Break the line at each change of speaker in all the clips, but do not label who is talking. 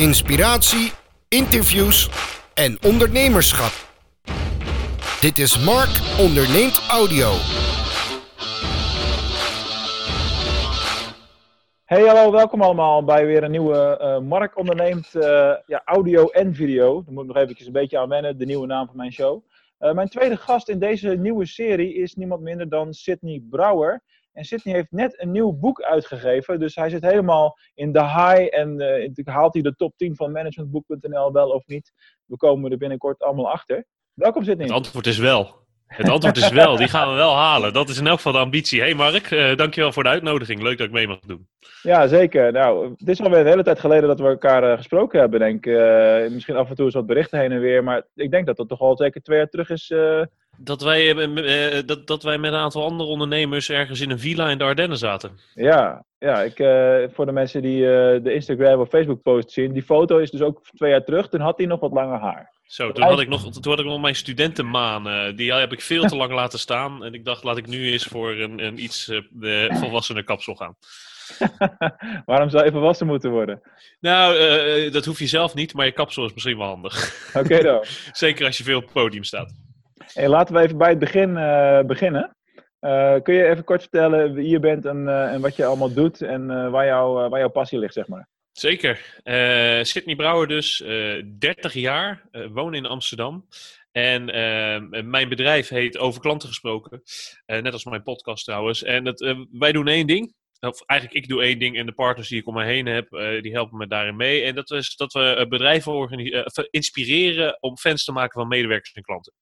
inspiratie, interviews en ondernemerschap. Dit is Mark Onderneemt Audio.
Hey, hallo, welkom allemaal bij weer een nieuwe eh, Mark Onderneemt eh, ja, audio en video. Daar moet ik nog eventjes een beetje aan wennen, de nieuwe naam van mijn show. Uh, mijn tweede gast in deze nieuwe serie is niemand minder dan Sydney Brouwer. En Sydney heeft net een nieuw boek uitgegeven, dus hij zit helemaal in de high. En haalt hij de top 10 van managementboek.nl wel of niet? We komen er binnenkort allemaal achter. Welkom Sydney.
Het antwoord is wel. Het antwoord is wel, die gaan we wel halen. Dat is in elk geval de ambitie. Hey Mark, uh, dankjewel voor de uitnodiging. Leuk dat ik mee mag doen.
Ja, zeker. Nou, het is alweer een hele tijd geleden dat we elkaar uh, gesproken hebben, denk ik. Uh, misschien af en toe eens wat berichten heen en weer. Maar ik denk dat dat toch al zeker twee jaar terug is.
Dat, wij, dat, dat wij met een aantal andere ondernemers ergens in een villa in de Ardennen zaten.
Ja, ja ik, voor de mensen die de Instagram of Facebook post zien. Die foto is dus ook twee jaar terug. Toen had hij nog wat langer haar.
Zo, toen had, ik nog, toen had ik nog mijn studentenmaan. Uh, die heb ik veel te lang laten staan. En ik dacht, laat ik nu eens voor een, een iets uh, volwassener kapsel gaan.
Waarom zou je volwassen moeten worden?
Nou, uh, dat hoef je zelf niet, maar je kapsel is misschien wel handig.
Oké dan.
Zeker als je veel op het podium staat.
Hey, laten we even bij het begin beginnen. kun je even kort vertellen wie je bent en, en wat je allemaal doet en waar, jou, waar jouw passie ligt, zeg maar?
Zeker. Uh, Sydney Brouwer dus, uh, eh, 30 jaar, uh, woon in Amsterdam. En mijn bedrijf heet Over Klanten Gesproken. net als mijn podcast trouwens. En dat, wij doen één ding. Of eigenlijk, ik doe één ding en de partners die ik om me heen heb, die helpen me daarin mee. En dat is dat we bedrijven inspireren om fans te maken van medewerkers en klanten.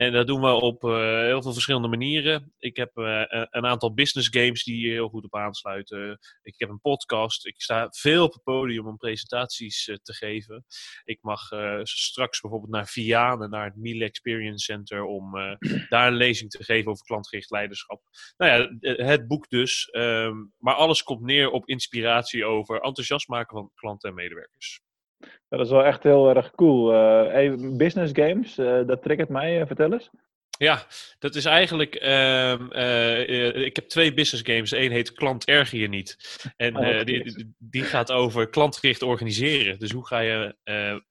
En dat doen we op uh, heel veel verschillende manieren. Ik heb uh, een aantal business games die hier heel goed op aansluiten. Ik heb een podcast. Ik sta veel op het podium om presentaties uh, te geven. Ik mag straks bijvoorbeeld naar Vianen, naar het Miele Experience Center, om daar een lezing te geven over klantgericht leiderschap. Nou ja, het boek dus. Um, maar alles komt neer op inspiratie over enthousiast maken van klanten en medewerkers.
Dat is wel echt heel erg cool. Uh, business games, uh, dat triggert mij. Uh, vertel eens.
Ja, dat is eigenlijk. Uh, ik heb twee business games. Eén heet Klant Erger je niet. En oh, die, die, gaat over klantgericht organiseren. Dus hoe ga je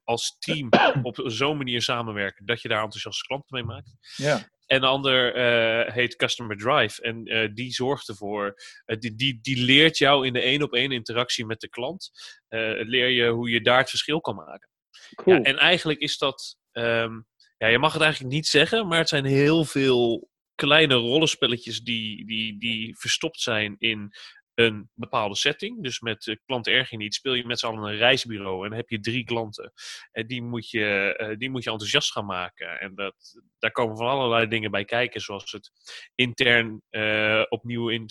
als team op zo'n manier samenwerken dat je daar enthousiaste klanten mee maakt.
Ja.
En de ander uh, heet Customer Drive. En uh, die zorgt ervoor, uh, die, die, die leert jou in de één op één interactie met de klant, leer je hoe je daar het verschil kan maken.
Cool.
Ja, en eigenlijk is dat, um, ja, je mag het eigenlijk niet zeggen, maar het zijn heel veel kleine rollenspelletjes die, die, die verstopt zijn in een bepaalde setting. Dus met uh, klant erg niet speel je met z'n allen een reisbureau en heb je drie klanten. En die moet je, uh, die moet je enthousiast gaan maken. En dat, daar komen van allerlei dingen bij kijken, zoals het intern uh, opnieuw in,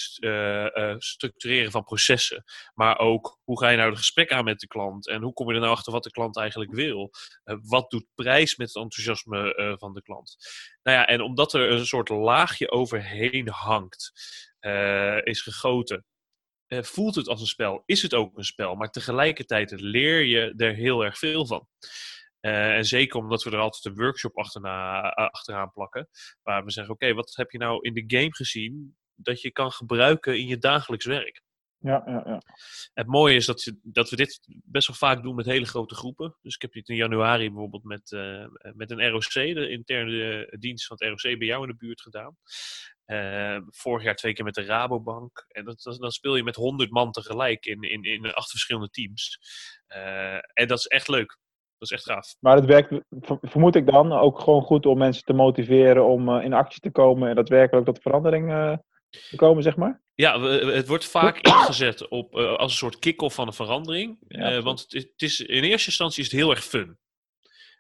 structureren van processen. Maar ook hoe ga je nou het gesprek aan met de klant en hoe kom je er nou achter wat de klant eigenlijk wil? wat doet prijs met het enthousiasme van de klant? Nou ja, en omdat er een soort laagje overheen hangt. is gegoten uh, voelt het als een spel, is het ook een spel, maar tegelijkertijd leer je er heel erg veel van. Uh, en zeker omdat we er altijd een workshop achterna, uh, achteraan plakken, waar we zeggen: Oké, wat heb je nou in de game gezien dat je kan gebruiken in je dagelijks werk?
Ja, ja, ja.
Het mooie is dat, je, dat we dit best wel vaak doen met hele grote groepen. Dus ik heb dit in januari bijvoorbeeld met, uh, met een ROC, de interne dienst van het ROC, bij jou in de buurt gedaan. Uh, vorig jaar twee keer met de Rabobank. En dat, dat, dan speel je met honderd man tegelijk in, in, in acht verschillende teams. Uh, en dat is echt leuk. Dat is echt gaaf.
Maar het werkt, vermoed ik dan, ook gewoon goed om mensen te motiveren om in actie te komen en daadwerkelijk tot verandering te komen, zeg maar?
Ja, het wordt vaak ingezet op, als een soort kick-off van een verandering. Ja, want het, het is, in eerste instantie is het heel erg fun.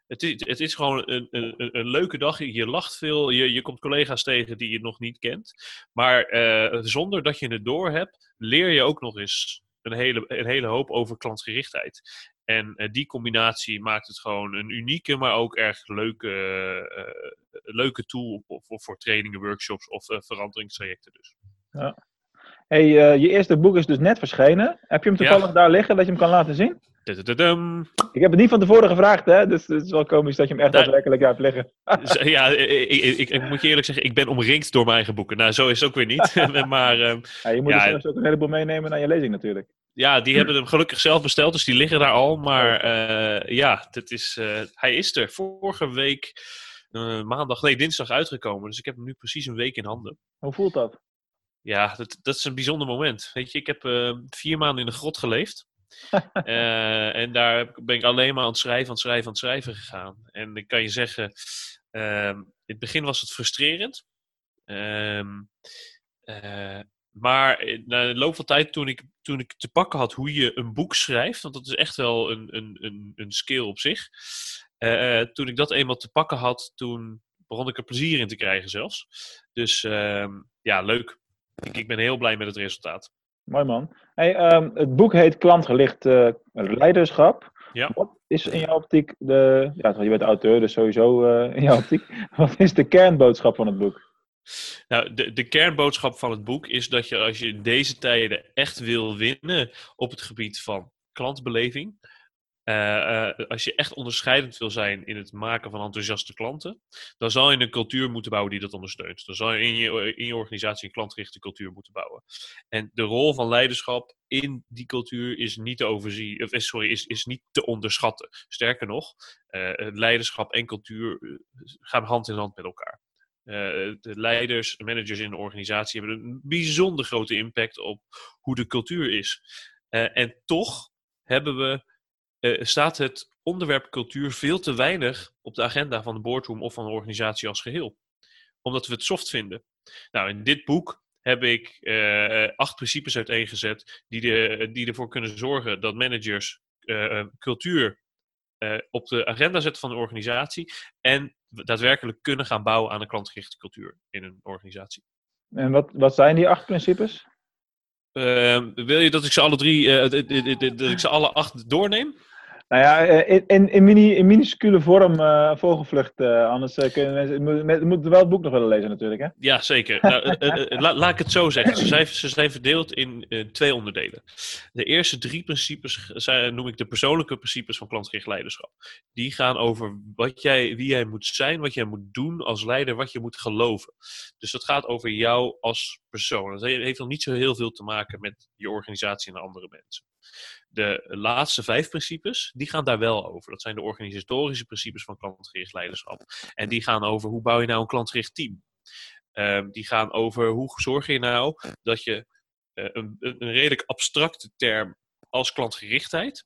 Het is, het is gewoon een, een, een, leuke dag. Je lacht veel. Je, je komt collega's tegen die je nog niet kent. Maar uh, zonder dat je het door hebt, leer je ook nog eens een hele, een hele hoop over klantgerichtheid. En die combinatie maakt het gewoon een unieke, maar ook erg leuke, leuke tool voor, voor, voor trainingen, workshops of veranderingstrajecten. Dus.
Ja. Hey, je eerste boek is dus net verschenen. Heb je hem toevallig ja. daar liggen dat je hem kan laten zien? Ik heb het niet van tevoren gevraagd, hè? dus het is wel komisch dat je hem echt Daar... daadwerkelijk hebt liggen.
ja, ik, ik, ik, moet je eerlijk zeggen, ik ben omringd door mijn eigen boeken. Nou, zo is het ook weer niet. maar, um,
ja, je moet ja, dus ook een heleboel meenemen naar je lezing natuurlijk.
ja, die hebben hem gelukkig zelf besteld, dus die liggen daar al. Maar uh, ja, dit is, uh, hij is er. Vorige week, maandag, nee, dinsdag uitgekomen. Dus ik heb hem nu precies een week in handen.
Hoe voelt dat?
Ja, dat, dat is een bijzonder moment. Weet je, ik heb vier maanden in de grot geleefd. en daar ben ik alleen maar aan het schrijven, aan het schrijven, aan het schrijven gegaan. En ik kan je zeggen, ehm, in het begin was het frustrerend. Um, maar eh, na de loop van tijd, toen ik, toen ik te pakken had hoe je een boek schrijft, want dat is echt wel een, een, een, een skill op zich. Uh, toen ik dat eenmaal te pakken had, toen begon ik er plezier in te krijgen zelfs. Dus ja, leuk. Ik, ik, ben heel blij met het resultaat.
Mooi man. Hey, um, het boek heet Klantgelicht uh, Leiderschap.
Ja.
Wat is in jouw optiek de. Ja, je bent auteur, dus sowieso in jouw optiek. Wat is de kernboodschap van het boek?
Nou, de, de kernboodschap van het boek is dat je als je in deze tijden echt wil winnen op het gebied van klantbeleving, als je echt onderscheidend wil zijn in het maken van enthousiaste klanten, dan zal je een cultuur moeten bouwen die dat ondersteunt. Dan zal je in je, in je organisatie een klantgerichte cultuur moeten bouwen. En de rol van leiderschap in die cultuur is niet te overzien, of sorry, is, is niet te onderschatten. Sterker nog, leiderschap en cultuur gaan hand in hand met elkaar. De leiders, de managers in de organisatie hebben een bijzonder grote impact op hoe de cultuur is. En toch hebben we, uh, staat het onderwerp cultuur veel te weinig op de agenda van de boardroom of van de organisatie als geheel. Omdat we het soft vinden. Nou, in dit boek heb ik acht principes uiteengezet die, de, die ervoor kunnen zorgen dat managers cultuur uh, op de agenda zetten van de organisatie. En daadwerkelijk kunnen gaan bouwen aan een klantgerichte cultuur in een organisatie.
En wat, wat zijn die acht principes?
Uh, wil je dat ik ze alle drie, dat ik ze alle acht doorneem?
Nou ja, in, in, in, minuscule vorm uh, vogelvlucht. Uh, anders kunnen mensen. moeten wel het boek nog willen lezen, natuurlijk. Hè?
Ja, zeker. nou, la, laat ik het zo zeggen. Ze zijn, ze verdeeld in twee onderdelen. De eerste drie principes zijn, noem ik de persoonlijke principes van klantgericht leiderschap. Die gaan over wat jij, wie jij moet zijn, wat jij moet doen als leider, wat je moet geloven. Dus dat gaat over jou als persoon. Dat heeft nog niet zo heel veel te maken met je organisatie en andere mensen. De laatste vijf principes, die gaan daar wel over. Dat zijn de organisatorische principes van klantgericht leiderschap. En die gaan over hoe bouw je nou een klantgericht team. Um, die gaan over hoe zorg je nou dat je uh, een, een redelijk abstracte term als klantgerichtheid,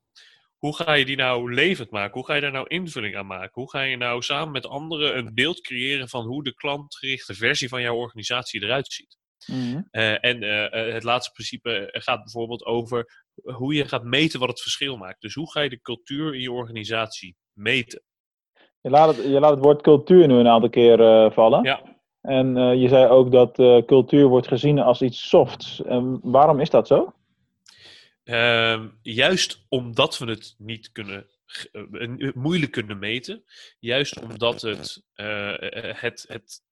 hoe ga je die nou levend maken? Hoe ga je daar nou invulling aan maken? Hoe ga je nou samen met anderen een beeld creëren van hoe de klantgerichte versie van jouw organisatie eruit ziet? Mm-hmm. Uh, en uh, het laatste principe gaat bijvoorbeeld over hoe je gaat meten wat het verschil maakt. Dus hoe ga je de cultuur in je organisatie meten?
Je laat het, je laat het woord cultuur nu een aantal keer uh, vallen.
Ja.
En uh, je zei ook dat uh, cultuur wordt gezien als iets softs. Waarom is dat zo?
Ehm, juist omdat we het niet kunnen, moeilijk kunnen meten. Juist omdat het, het, het.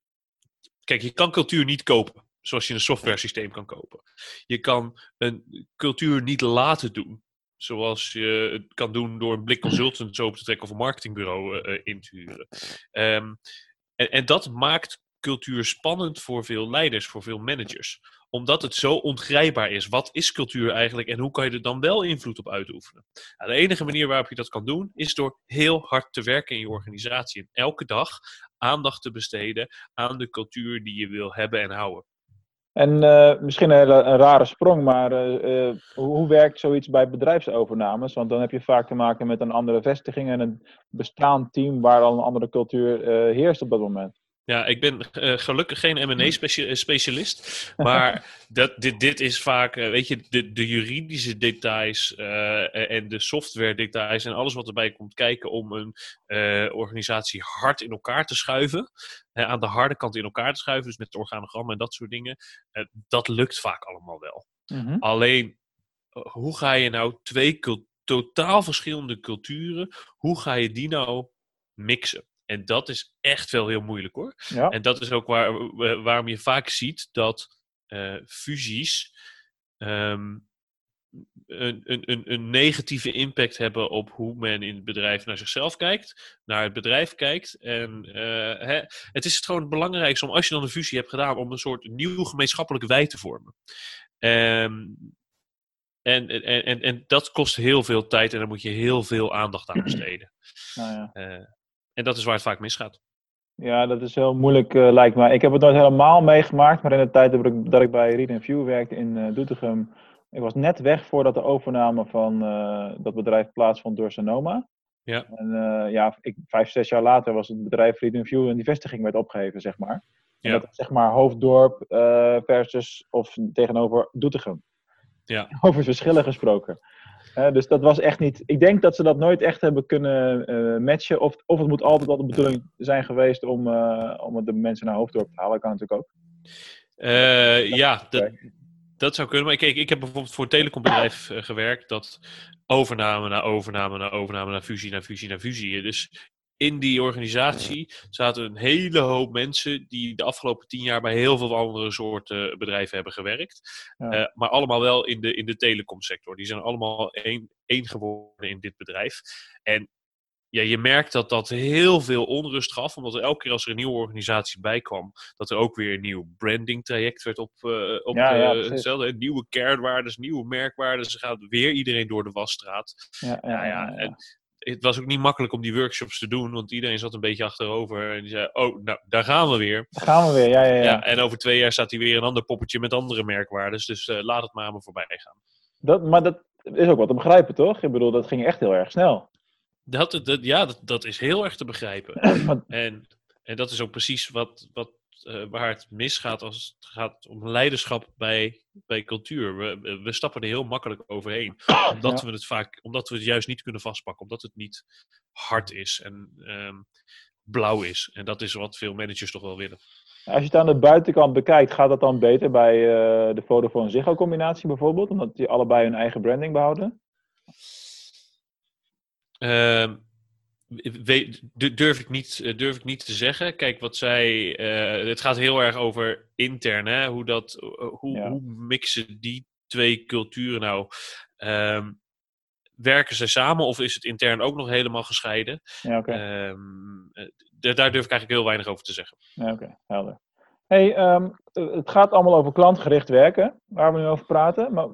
Kijk, je kan cultuur niet kopen zoals je een software systeem kan kopen. Je kan een cultuur niet laten doen. Zoals je het kan doen door een blik consultants open te trekken of een marketingbureau uh, in te huren. Um, en, en dat maakt cultuur spannend voor veel leiders, voor veel managers. Omdat het zo ongrijpbaar is. Wat is cultuur eigenlijk en hoe kan je er dan wel invloed op uitoefenen? Nou, de enige manier waarop je dat kan doen is door heel hard te werken in je organisatie. En elke dag aandacht te besteden aan de cultuur die je wil hebben en houden.
En uh, misschien een, een rare sprong, maar uh, uh, hoe werkt zoiets bij bedrijfsovernames? Want dan heb je vaak te maken met een andere vestiging en een bestaand team waar al een andere cultuur heerst op dat moment.
Ja, ik ben uh, gelukkig geen M&A-specialist, maar dat, dit, dit is vaak, uh, weet je, de, de juridische details uh, en de software details en alles wat erbij komt kijken om een organisatie hard in elkaar te schuiven, aan de harde kant in elkaar te schuiven, dus met het organogram en dat soort dingen, dat lukt vaak allemaal wel. -hmm. Alleen, hoe ga je nou twee totaal verschillende culturen, hoe ga je die nou mixen? En dat is echt wel heel moeilijk hoor.
Ja.
En dat is ook waar, waarom je vaak ziet dat uh, fusies um, een, een, een, negatieve impact hebben op hoe men in het bedrijf naar zichzelf kijkt, naar het bedrijf kijkt. En uh, hè, het is het gewoon het belangrijkste om, als je dan een fusie hebt gedaan, om een soort nieuw gemeenschappelijk wij te vormen. Um, En, en, en, en dat kost heel veel tijd en daar moet je heel veel aandacht aan besteden.
Nou ja.
Eh, en dat is waar het vaak misgaat.
Ja, dat is heel moeilijk, eh, lijkt mij. Ik heb het nooit helemaal meegemaakt, maar in de tijd dat ik, dat ik bij Read View werkte in eh Doetinchem, ik was net weg voordat de overname van eh, dat bedrijf plaatsvond door Sonoma.
Ja.
En ja, ik, vijf, zes jaar later was het bedrijf Read View en die vestiging werd opgeheven, zeg maar. En
Ja.
dat is zeg maar Hoofddorp versus of tegenover Doetinchem.
Ja.
Over verschillen gesproken. Dus dat was echt niet. Ik denk dat ze dat nooit echt hebben kunnen eh, matchen. Of, of het moet altijd al de bedoeling zijn geweest om, eh, om de mensen naar Hoofddorp te halen. kan natuurlijk ook.
Eh, ja, dat, dat zou kunnen. Maar kijk, ik heb bijvoorbeeld voor een telecombedrijf gewerkt dat overname na overname na overname na fusie na fusie na fusie. Dus in die organisatie zaten een hele hoop mensen die de afgelopen tien jaar bij heel veel andere soorten bedrijven hebben gewerkt.
Ja.
Eh, maar allemaal wel in de, in de telecomsector. Die zijn allemaal één, één geworden in dit bedrijf. En ja, je merkt dat dat heel veel onrust gaf, omdat er elke keer als er een nieuwe organisatie bij kwam, dat er ook weer een nieuw branding traject werd op, eh op
Ja, ja,
eh, hetzelfde. Nieuwe kernwaarden, nieuwe merkwaarden. Ze gaat weer iedereen door de wasstraat.
Ja, ja,
Nou ja, en het was ook niet makkelijk om die workshops te doen, want iedereen zat een beetje achterover en die zei, oh, nou, daar gaan we weer.
Daar gaan we weer. Ja, ja, ja.
Ja, en over twee jaar staat hij weer een ander poppetje met andere merkwaardes, dus eh, laat het maar aan me voorbij gaan.
Dat, maar dat is ook wat te begrijpen, toch? Ik bedoel, dat ging echt heel erg snel.
Dat, dat, ja, dat, dat is heel erg te begrijpen. En, en dat is ook precies wat, wat, eh, waar het misgaat als het gaat om leiderschap bij, bij cultuur. We, we- stappen er heel makkelijk overheen. Omdat
Ja.
we het vaak, omdat we het juist niet kunnen vastpakken. Omdat het niet hard is en ehm, blauw is. En dat is wat veel managers toch wel willen.
Als je het aan de buitenkant bekijkt, gaat dat dan beter bij eh, de Vodafone Ziggo combinatie bijvoorbeeld? Omdat die allebei hun eigen branding behouden?
Ehm, weet- du- durf, ik niet, eh, durf ik niet te zeggen. Kijk, wat zij. eh, het gaat heel erg over intern. Hè? Hoe, dat, eh, hoe,
Ja.
hoe mixen die twee culturen nou? Ehm, werken ze samen of is het intern ook nog helemaal gescheiden?
Ja.
Ehm, eh, daar durf ik eigenlijk heel weinig over te zeggen.
Ja, oké, helder. Hey, ehm, eh, het gaat allemaal over klantgericht werken, waar we nu over praten. Maar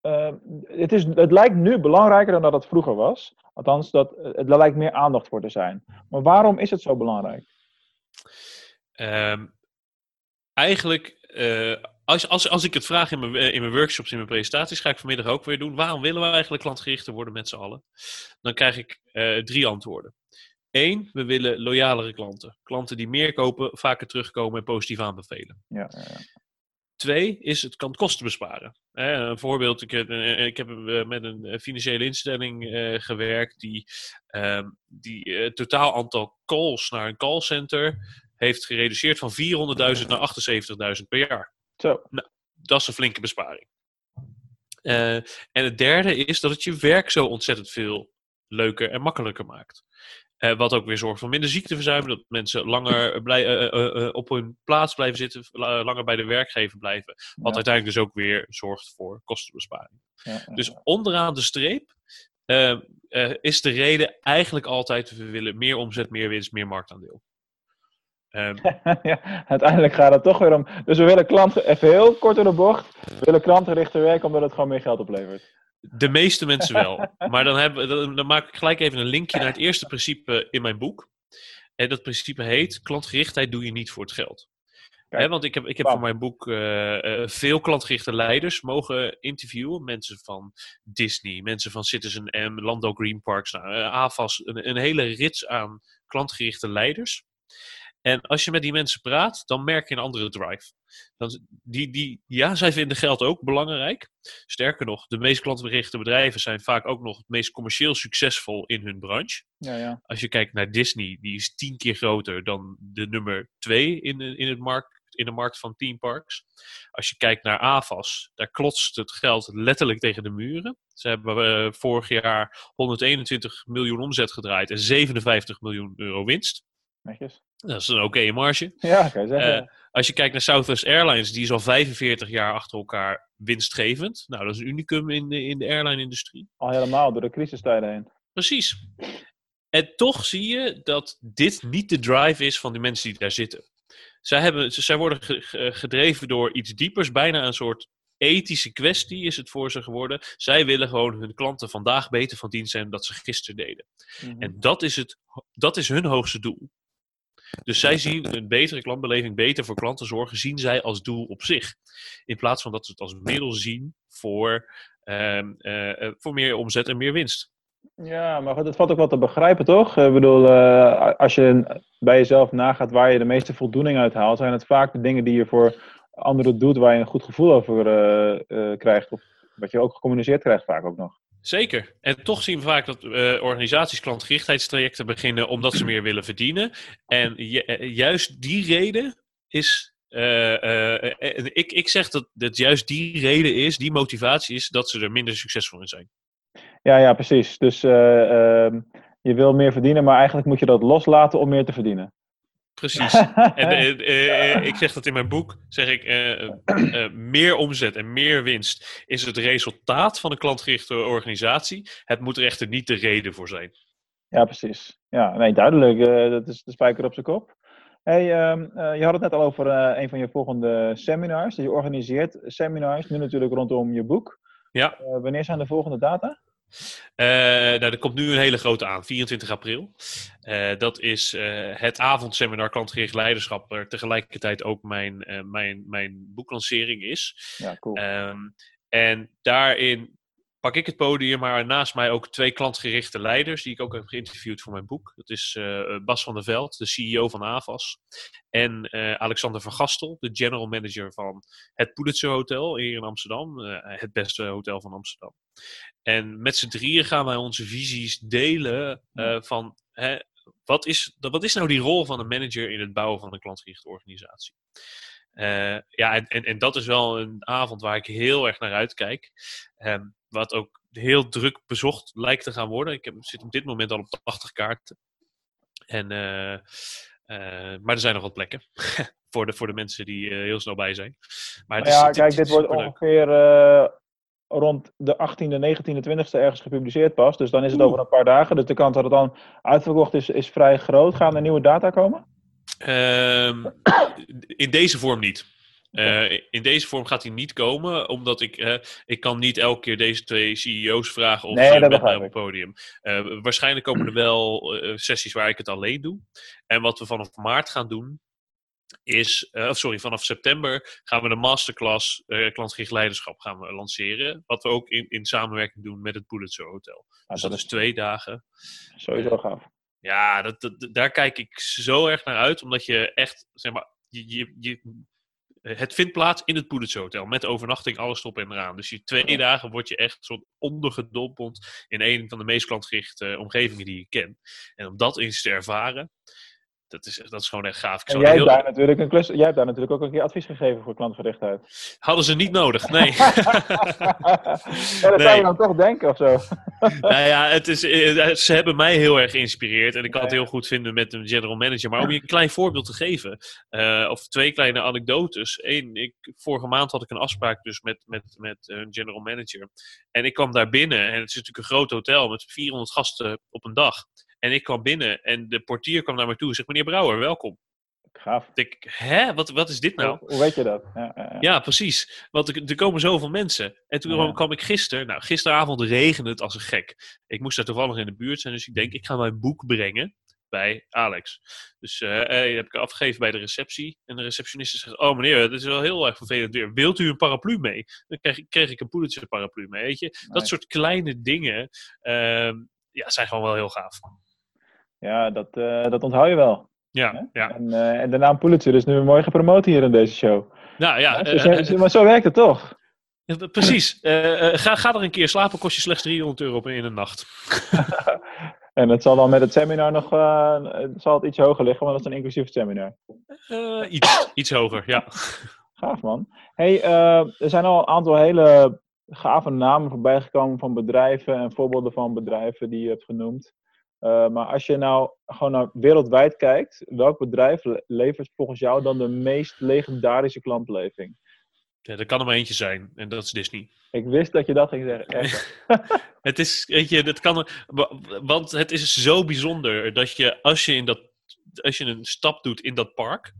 eh, het, is, het lijkt nu belangrijker dan dat het vroeger was. Althans, dat, eh, er lijkt meer aandacht voor te zijn. Maar waarom is het zo belangrijk?
Ehm, eigenlijk, eh, als, als, als ik het vraag in mijn, eh, in mijn workshops, in mijn presentaties, ga ik vanmiddag ook weer doen. Waarom willen we eigenlijk klantgerichter worden met z'n allen? Dan krijg ik eh, drie antwoorden. Eén, we willen loyalere klanten. Klanten die meer kopen, vaker terugkomen en positief aanbevelen.
Ja, ja, ja.
Twee is het kan kosten besparen. Een voorbeeld, ik, heb- eh, ik heb eh, met een eh, financiële instelling gewerkt die, ehm, die het totaal aantal calls naar een callcenter heeft gereduceerd van 400.000 naar 78.000 per jaar.
Zo,
Dat is een flinke besparing. En het derde is dat het je werk zo ontzettend veel leuker en makkelijker maakt. Eh, wat ook weer zorgt voor minder ziekteverzuim, dat mensen langer blij, eh, eh, op hun plaats blijven zitten, la- langer bij de werkgever blijven. Wat
Ja.
uiteindelijk dus ook weer zorgt voor kostenbesparing.
ja, ja,
Dus onderaan de streep is de reden eigenlijk altijd: we willen meer omzet, meer winst, meer marktaandeel. Ehm,
ja, uiteindelijk gaat het toch weer om. Dus we willen klanten, even heel kort door de bocht, we willen klantgerichter werken omdat het gewoon meer geld oplevert.
De meeste mensen wel. Maar dan, dan, dan maak ik gelijk even een linkje naar het eerste principe in mijn boek. En dat principe heet: klantgerichtheid doe je niet voor het geld.
Kijk.
Want ik heb, ik heb voor mijn boek eh, eh, veel klantgerichte leiders mogen interviewen. Mensen van Disney, mensen van Citizen M, Lando Green Parks, nou, eh, AFAS. Een, een hele rits aan klantgerichte leiders. En als je met die mensen praat, dan merk je een andere drive. Dan, die, die, ja, zij vinden geld ook belangrijk. Sterker nog, de meest klantgerichte bedrijven zijn vaak ook nog het meest commercieel succesvol in hun branche.
Ja, ja.
Als je kijkt naar Disney, die is tien keer groter dan de nummer twee in de, in het markt, in de markt van theme parks. Als je kijkt naar AVAS, daar klotst het geld letterlijk tegen de muren. Ze hebben eh, vorig jaar 121 miljoen omzet gedraaid en 57 miljoen euro winst.
Netjes.
Dat is een oké marge.
Ja, kan je zeggen.
Eh, als je kijkt naar Southwest Airlines, die is al 45 jaar achter elkaar winstgevend. Nou, dat is een unicum in de, in de airline-industrie.
Al helemaal door de crisistijden heen.
Precies. En toch zie je dat dit niet de drive is van de mensen die daar zitten. Zij, hebben, zij worden ge- ge- gedreven door iets diepers, bijna een soort ethische kwestie is het voor ze geworden. Zij willen gewoon hun klanten vandaag beter van dienst zijn dan dat ze gisteren deden.
Mhm.
En dat is, het, dat is hun hoogste doel. Dus zij zien een betere klantbeleving, beter voor klanten zorgen, zien zij als doel op zich. In plaats van dat ze het als middel zien voor, ehm, eh, eh, voor meer omzet en meer winst.
Ja, maar dat valt ook wel te begrijpen, toch? Ik bedoel, eh, als je bij jezelf nagaat waar je de meeste voldoening uit haalt, zijn het vaak de dingen die je voor anderen doet waar je een goed gevoel over krijgt. Of wat je ook gecommuniceerd krijgt vaak ook nog.
Zeker. En toch zien we vaak dat eh, organisaties klantgerichtheidstrajecten beginnen omdat ze meer willen verdienen. En eh, juist die reden is. eh, ik, ik zeg dat, dat juist die reden is, die motivatie is, dat ze er minder succesvol in zijn.
Ja, ja, precies. Dus eh, ehm, je wil meer verdienen, maar eigenlijk moet je dat loslaten om meer te verdienen.
Precies. En eh, eh, eh, ik zeg dat in mijn boek, zeg ik, meer omzet en meer winst is het resultaat van een klantgerichte organisatie. Het moet er echter niet de reden voor zijn.
Ja, precies. Ja, nee, duidelijk. dat is de spijker op zijn kop. Hey, ehm, eh, je had het net al over een van je volgende seminars. Dus je organiseert seminars, nu natuurlijk rondom je boek.
Ja.
Wanneer zijn de volgende data?
Eh, nou, er komt nu een hele grote aan, 24 april. Eh, dat is eh, het avondseminar Klantgericht Leiderschap, waar tegelijkertijd ook mijn, mijn, mijn boeklancering is.
Ja, cool.
Ehm, en daarin pak ik het podium, maar naast mij ook twee klantgerichte leiders, die ik ook heb geïnterviewd voor mijn boek. Dat is Bas van der Veld, de CEO van AVAS. En Alexander van Gastel, de general manager van het Pulitzer Hotel hier in Amsterdam. het beste hotel van Amsterdam. En met z'n drieën gaan wij onze visies delen eh, van hè, wat, is, wat is nou die rol van een manager in het bouwen van een klantgerichte organisatie. Eh, ja, en, en, en dat is wel een avond waar ik heel erg naar uitkijk. Ehm, wat ook heel druk bezocht lijkt te gaan worden. Ik heb, zit op dit moment al op 80 kaarten. En, eh, maar er zijn nog wat plekken. voor, de, voor de mensen die heel snel bij zijn. Maar het is,
ja, kijk, dit
is
wordt ongeveer rond de 18e, 19e, 20e ergens gepubliceerd pas. Dus dan is het
Oeh.
over een paar dagen. Dus de kans dat het dan uitverkocht is, is vrij groot. Gaan er nieuwe data komen?
Ehm, in deze vorm niet. Eh, in deze vorm gaat hij niet komen, omdat ik, ik kan niet elke keer deze twee CEO's vragen of
Nee,
ze met mij op het podium. Eh, waarschijnlijk komen er wel eh, sessies waar ik het alleen doe. En wat we vanaf maart gaan doen, is, eh, of sorry, vanaf september gaan we de masterclass eh klantgericht leiderschap gaan we lanceren. Wat we ook in, in samenwerking doen met het Pulitzer Hotel. Dus dat is twee dagen.
sowieso gaaf.
Ja, dat, dat- daar kijk ik zo erg naar uit, omdat je echt, zeg maar, je, je, je, het vindt plaats in het Pulitzer Hotel, met overnachting, alles erop en eraan. Dus die twee dagen word je echt soort ondergedompeld in een van de meest klantgerichte omgevingen die je kent. En om dat eens te ervaren, dat is, dat is gewoon echt gaaf. Ik
En jij
heel-
hebt, daar natuurlijk een klus, jij hebt daar natuurlijk ook een keer advies gegeven voor klantgerichtheid.
Hadden ze niet nodig, nee.
ja, dat zou je dan toch denken of zo.
nou ja, het is, eh, ze hebben mij heel erg geïnspireerd. En ik kan het heel goed vinden met een general manager. Maar om je een klein voorbeeld te geven. eh, of twee kleine anekdotes. Eén, ik, vorige maand had ik een afspraak dus met, met, met een general manager. En ik kwam daar binnen. En het is natuurlijk een groot hotel met 400 gasten op een dag. En ik kwam binnen en de portier kwam naar me toe. Zegt, meneer Brouwer, welkom.
Gaaf.
Ik hè, wat, wat is dit nou?
Hoe, weet je dat? Ja, ja, ja.
Ja, precies. Want er, er komen zoveel mensen. En toen kwam ik gisteren, nou, gisteravond regende het als een gek. Ik moest daar toevallig in de buurt zijn, dus ik denk, ik ga mijn boek brengen bij Alex. Dus die heb ik afgegeven bij de receptie. En de receptioniste zegt, oh meneer, het is wel heel erg vervelend weer. Wilt u een paraplu mee? Dan kreeg, ik- kreeg ik een Pulitzer paraplu mee, weet je. Dat soort kleine dingen, ehm, ja, zijn gewoon wel heel gaaf.
Ja, dat, eh, dat onthoud je wel.
Ja, ja.
En, eh, en de naam Pulitzer is nu mooi gepromoot hier in deze show.
Nou ja,
Ja,
eh,
zo- zo- maar zo werkt het toch?
precies. Ga, ga er een keer slapen, kost je slechts 300 euro in een nacht.
En het zal dan met het seminar nog het zal het iets hoger liggen, want dat is een inclusief seminar.
Iets, iets hoger, ja.
Gaaf man. Hey, er zijn al een aantal hele gave namen voorbij gekomen van bedrijven en voorbeelden van bedrijven die je hebt genoemd. Eh, maar als je nou gewoon naar wereldwijd kijkt, welk bedrijf le- levert volgens jou dan de meest legendarische klantbeleving?
Ja, er kan er maar eentje zijn, en dat is Disney.
Ik wist dat je dat ging zeggen. Echt.
Het is, weet je, dat kan, wa- want het is zo bijzonder dat je als je, in dat, als je een stap doet in dat park,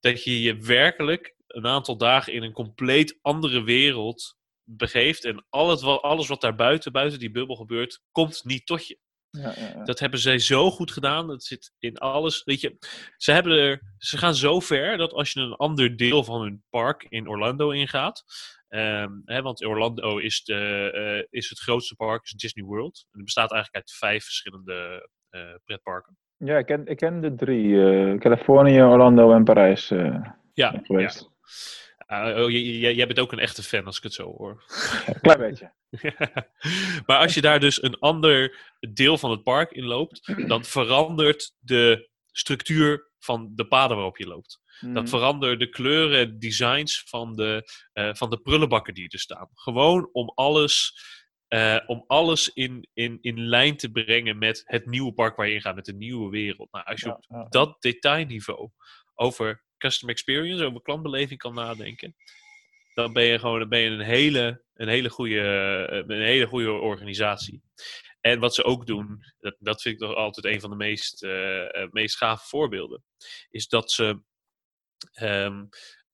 dat je je werkelijk een aantal dagen in een compleet andere wereld begeeft. En al het, wa- alles wat daar buiten, buiten die bubbel gebeurt, komt niet tot je.
Ja, ja, ja.
Dat hebben zij zo goed gedaan. Dat zit in alles. Weet je, ze, hebben er, ze gaan zo ver dat als je een ander deel van hun park in Orlando ingaat. ehm, hè, want Orlando is, de, eh, is het grootste park, is Disney World. En het bestaat eigenlijk uit vijf verschillende eh, pretparken.
Ja, ik ken, ik ken de drie. eh, Californië, Orlando en Parijs
Ja, ja.
geweest.
Ah, oh, jij bent ook een echte fan als ik het zo hoor.
Klein beetje.
maar als je daar dus een ander deel van het park in loopt, dan verandert de structuur van de paden waarop je loopt.
Mhm.
Dat verandert de kleuren en designs van de, eh, van de prullenbakken die er staan. Gewoon om alles, eh, om alles in, in, in lijn te brengen met het nieuwe park waar je in gaat, met de nieuwe wereld. Nou, als je
Ja,
op
ja.
dat detailniveau over customer experience, over klantbeleving kan nadenken, dan ben je gewoon ben je een, hele, een, hele goede, eh, een hele goede organisatie. En wat ze ook doen, dat, dat vind ik toch altijd een van de meest, eh, eh, meest gave voorbeelden, is dat ze, ehm,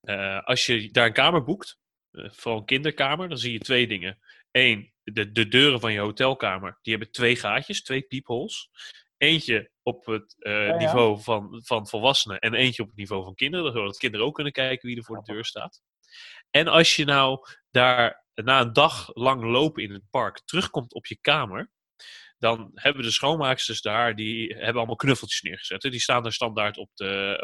eh, als je daar een kamer boekt, vooral een kinderkamer, dan zie je twee dingen. Eén, de, de deuren van je hotelkamer, die hebben twee gaatjes, twee peepholes. Eentje op het eh,
ja.
niveau van, van volwassenen en eentje op het niveau van kinderen, zodat kinderen ook kunnen kijken wie er voor de deur staat. En als je nou daar na een dag lang lopen in het park terugkomt op je kamer, dan hebben de schoonmaaksters daar, die hebben allemaal knuffeltjes neergezet. Hè. Die staan daar standaard op de,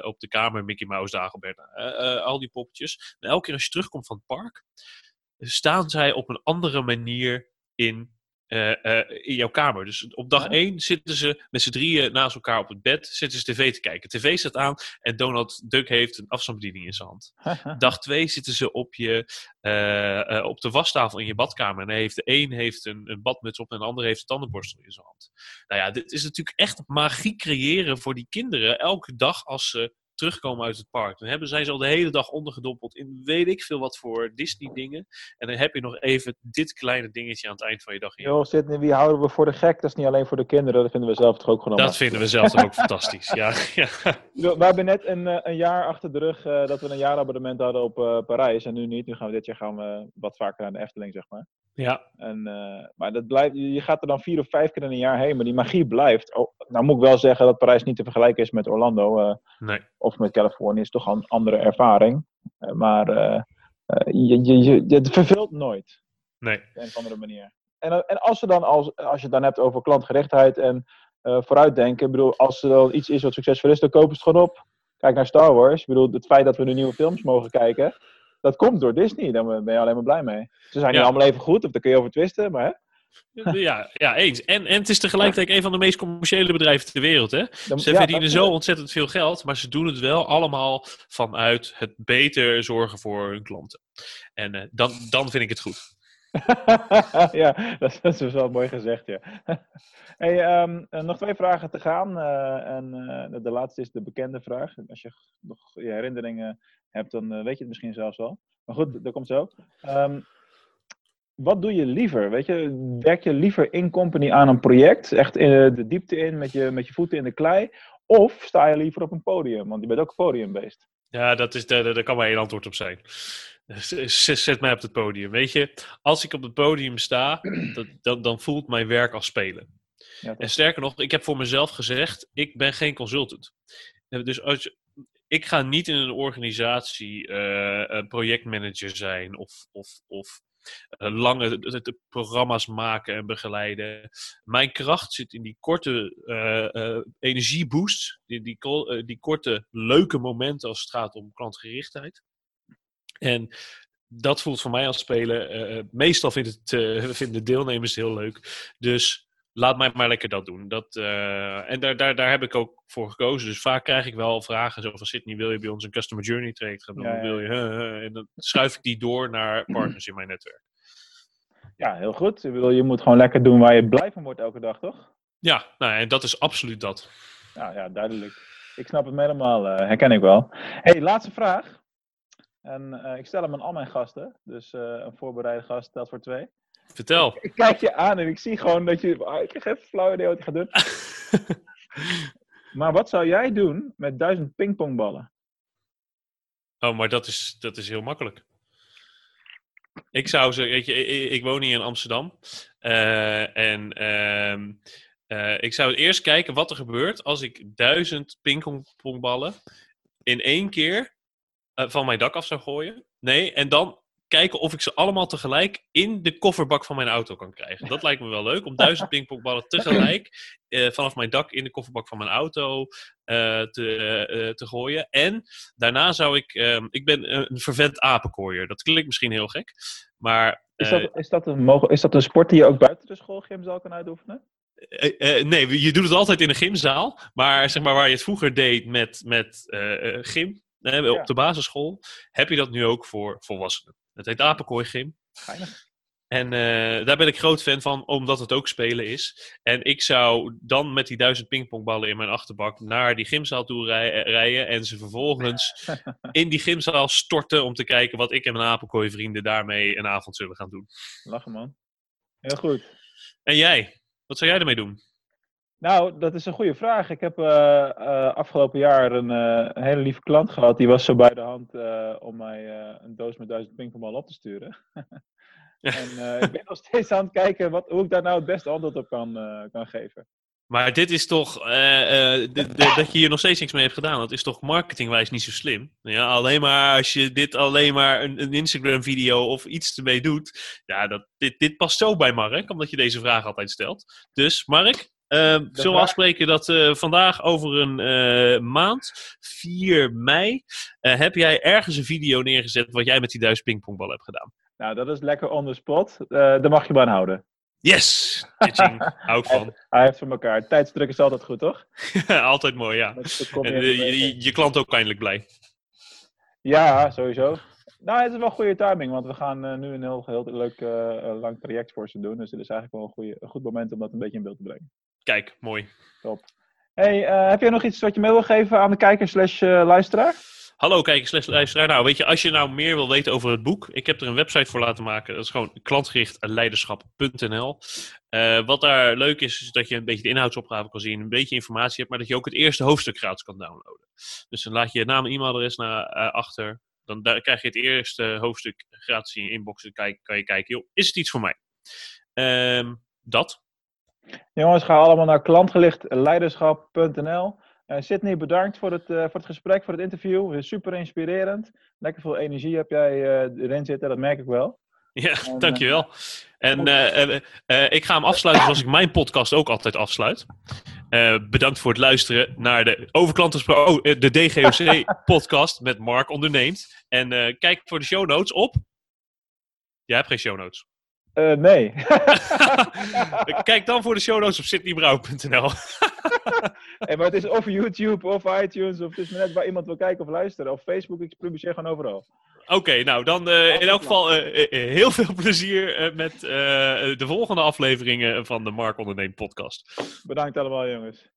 eh, op de kamer, Mickey Mouse, Dagobert, eh, al die poppetjes. En elke keer als je terugkomt van het park, staan zij op een andere manier in, eh, eh, in jouw kamer. Dus op dag
Ja.
1 zitten ze met z'n drieën naast elkaar op het bed, zitten ze tv te kijken. TV staat aan en Donald Duck heeft een afstandsbediening in zijn hand. Dag 2 zitten ze op, je, eh, op de wastafel in je badkamer. En hij heeft, de een heeft een, een badmuts op en de ander heeft een tandenborstel in zijn hand. Nou ja, dit is natuurlijk echt magie creëren voor die kinderen elke dag als ze terugkomen uit het park. Dan hebben zij ze al de hele dag ondergedompeld in weet ik veel wat voor Disney dingen. En dan heb je nog even dit kleine dingetje aan het eind van je dag in
Joh, Sidney, wie houden we voor de gek? Dat is niet alleen voor de kinderen, dat vinden we zelf toch ook gewoon
Dat vinden we zelf toch ook fantastisch. Ja, ja.
We hebben net een, eh, een jaar achter de rug eh, dat we een jaarabonnement hadden op eh, Parijs. En nu niet. Nu gaan we dit jaar gaan we wat vaker naar de Efteling, zeg maar.
ja.
En, maar dat blijft, je gaat er dan vier of vijf keer in een jaar heen. Maar die magie blijft. Oh, nou moet ik wel zeggen dat Parijs niet te vergelijken is met Orlando.
Nee.
Of met Californië. is toch een andere ervaring. Eh, maar eh, eh, je, je, je, het verveelt nooit.
Nee.
op een of andere manier. En, en als, ze dan als, als je het dan hebt over klantgerichtheid en vooruitdenken. Ik bedoel, als er dan iets is wat succesvol is, dan kopen ze het gewoon op. Kijk naar Star Wars. Ik bedoel, het feit dat we nu nieuwe films mogen kijken, dat komt door Disney. Daar ben je alleen maar blij mee. Ze zijn
Ja.
niet allemaal even goed, of daar kun je over twisten, maar hè,
Ja, ja, eens. En, en het is tegelijkertijd een van de meest commerciële bedrijven ter wereld. Hè?
dan,
Ze
ja,
verdienen zo ontzettend veel geld, maar ze doen het wel allemaal vanuit het beter zorgen voor hun klanten. En eh, dan, dan vind ik het goed.
ja, dat, dat is wel mooi gezegd, ja. hey, ehm, eh, nog twee vragen te gaan. eh, en de- laatste is de bekende vraag. Als je nog je herinneringen hebt, dan weet je het misschien zelfs al. Maar goed, dat komt zo. Ehm, wat doe je liever? Weet je, werk je liever in company aan een project, echt in de diepte in, met je, met je voeten in de klei? Of sta je liever op een podium? Want je bent ook podiumbeest.
Ja, dat is, daar, daar kan maar één antwoord op zijn. Zet mij op het podium. Weet je, als ik op het podium sta, dat, dan, dan voelt mijn werk als spelen.
Ja,
En sterker nog, ik heb voor mezelf gezegd, ik ben geen consultant. Eh, Dus als je- ik ga niet in een organisatie eh, projectmanager zijn of, of, of eh, lange de- de programma's maken en begeleiden. Mijn kracht zit in die korte eh, eh, energieboost, die, die, eh, die korte leuke momenten als het gaat om klantgerichtheid. En dat voelt voor mij als spelen. eh, meestal het, eh, vinden de deelnemers heel leuk. Dus laat mij maar lekker dat doen. Dat, eh, en daar, daar, daar heb ik ook voor gekozen. Dus vaak krijg ik wel vragen zo van Sydney, wil je bij ons een Customer Journey traject gaan doen?
Ja, ja,
Wil je? En dan schuif ik die door naar partners in mijn netwerk.
ja, heel goed. Ik bedoel, je moet gewoon lekker doen waar je blij van wordt elke dag, toch?
Ja, nou, en dat is absoluut dat.
Ja, ja, duidelijk. Ik snap het helemaal, eh, herken ik wel. hey, laatste vraag. En eh, ik stel hem aan al mijn gasten. Dus een voorbereide gast telt voor twee.
Vertel.
Ik kijk je aan en ik zie gewoon dat je... ah, ik heb even flauw idee wat je gaat doen. Maar wat zou jij doen met duizend pingpongballen?
Oh, maar dat is, dat is heel makkelijk. Ik zou ze, weet je, ik, ik woon hier in Amsterdam. eh, en ehm, eh, ik zou eerst kijken wat er gebeurt als ik duizend pingpongballen in één keer eh, van mijn dak af zou gooien. Nee, en dan kijken of ik ze allemaal tegelijk in de kofferbak van mijn auto kan krijgen. Dat lijkt me wel leuk, om duizend pingpongballen tegelijk eh, vanaf mijn dak in de kofferbak van mijn auto eh, te, eh, te gooien. En daarna zou ik, ehm, ik ben een vervent apenkooier. Dat klinkt misschien heel gek, maar...
Is dat, is, dat een, is dat een sport die je ook buiten de schoolgym zal kunnen uitoefenen?
Nee, je doet het altijd in een gymzaal. Maar zeg maar waar je het vroeger deed met, met gym
Ja.
op de basisschool, heb je dat nu ook voor volwassenen. Het heet Apenkooi Gym.
Geinig.
En eh, daar ben ik groot fan van, omdat het ook spelen is. En ik zou dan met die duizend pingpongballen in mijn achterbak naar die gymzaal toe rij- eh, rijden. En ze vervolgens in die gymzaal storten om te kijken wat ik en mijn apenkooi vrienden daarmee een avond zullen gaan doen.
Lachen man. Heel goed.
En jij? Wat zou jij ermee doen?
Nou, dat is een goede vraag. Ik heb eh, eh, afgelopen jaar een, eh, een hele lieve klant gehad. Die was zo bij de hand om mij een doos met duizend pingpongballen op te sturen. en ik ben nog steeds aan het kijken wat, hoe ik daar nou het beste antwoord op kan, kan geven.
Maar dit is toch, dat je hier nog steeds niks mee hebt gedaan, dat is toch marketingwijs niet zo slim? Ja, alleen maar als je dit alleen maar een, een Instagram-video of iets ermee doet. Ja, dat, dit, dit past zo bij Mark, omdat je deze vraag altijd stelt. Dus Mark, zullen we afspreken dat eh, vandaag over een eh, maand, 4 mei, eh, heb jij ergens een video neergezet wat jij met die duizend pingpongbal hebt gedaan?
Nou, dat is lekker on the spot. Daar mag je me aan houden.
Yes! Hou ik van.
Hij heeft voor elkaar. Tijdsdruk is altijd goed, toch?
altijd mooi, ja.
Je
En je, je klant ook eindelijk blij.
Ja, sowieso. Nou, het is wel goede timing, want we gaan nu een heel, heel leuk lang traject voor ze doen. Dus het is eigenlijk wel een, goede, een goed moment om dat een beetje in beeld te brengen.
Kijk, mooi.
Hey, eh, heb jij nog iets wat je mee wil geven aan de kijker slash eh, luisteraar?
Hallo kijkers, slash luisteraar. Nou, weet je, als je nou meer wil weten over het boek, ik heb er een website voor laten maken. Dat is gewoon klantgerichtleiderschap.nl. Eh wat daar leuk is, is dat je een beetje de inhoudsopgave kan zien, een beetje informatie hebt, maar dat je ook het eerste hoofdstuk gratis kan downloaden. Dus dan laat je je naam en e-mailadres naar eh, achter. Dan daar krijg je het eerste hoofdstuk gratis in je inbox. Dan kijk, kan je kijken, joh, is het iets voor mij? Ehm, dat.
Jongens, ga allemaal naar klantgerichtleiderschap.nl. Eh Sydney, bedankt voor het, eh, voor het gesprek, voor het interview. Super inspirerend. Lekker veel energie heb jij eh, erin zitten, dat merk ik wel.
Ja,
En,
dankjewel. En ik ga hem afsluiten zoals ik mijn podcast ook altijd afsluit. Bedankt voor het luisteren naar de Overklanten oh, de DGOC-podcast met Mark onderneemt. En kijk voor de show notes op. Jij hebt geen show notes.
Eh, nee.
kijk dan voor de show notes op sydneybrouw.nl.
hey, maar het is of YouTube of iTunes, of het is maar net waar iemand wil kijken of luisteren. Of Facebook, ik publiceer gewoon overal.
Oké, nou dan eh, in elk geval eh, heel veel plezier met de volgende afleveringen van de Mark Onderneemt podcast.
Bedankt allemaal, jongens.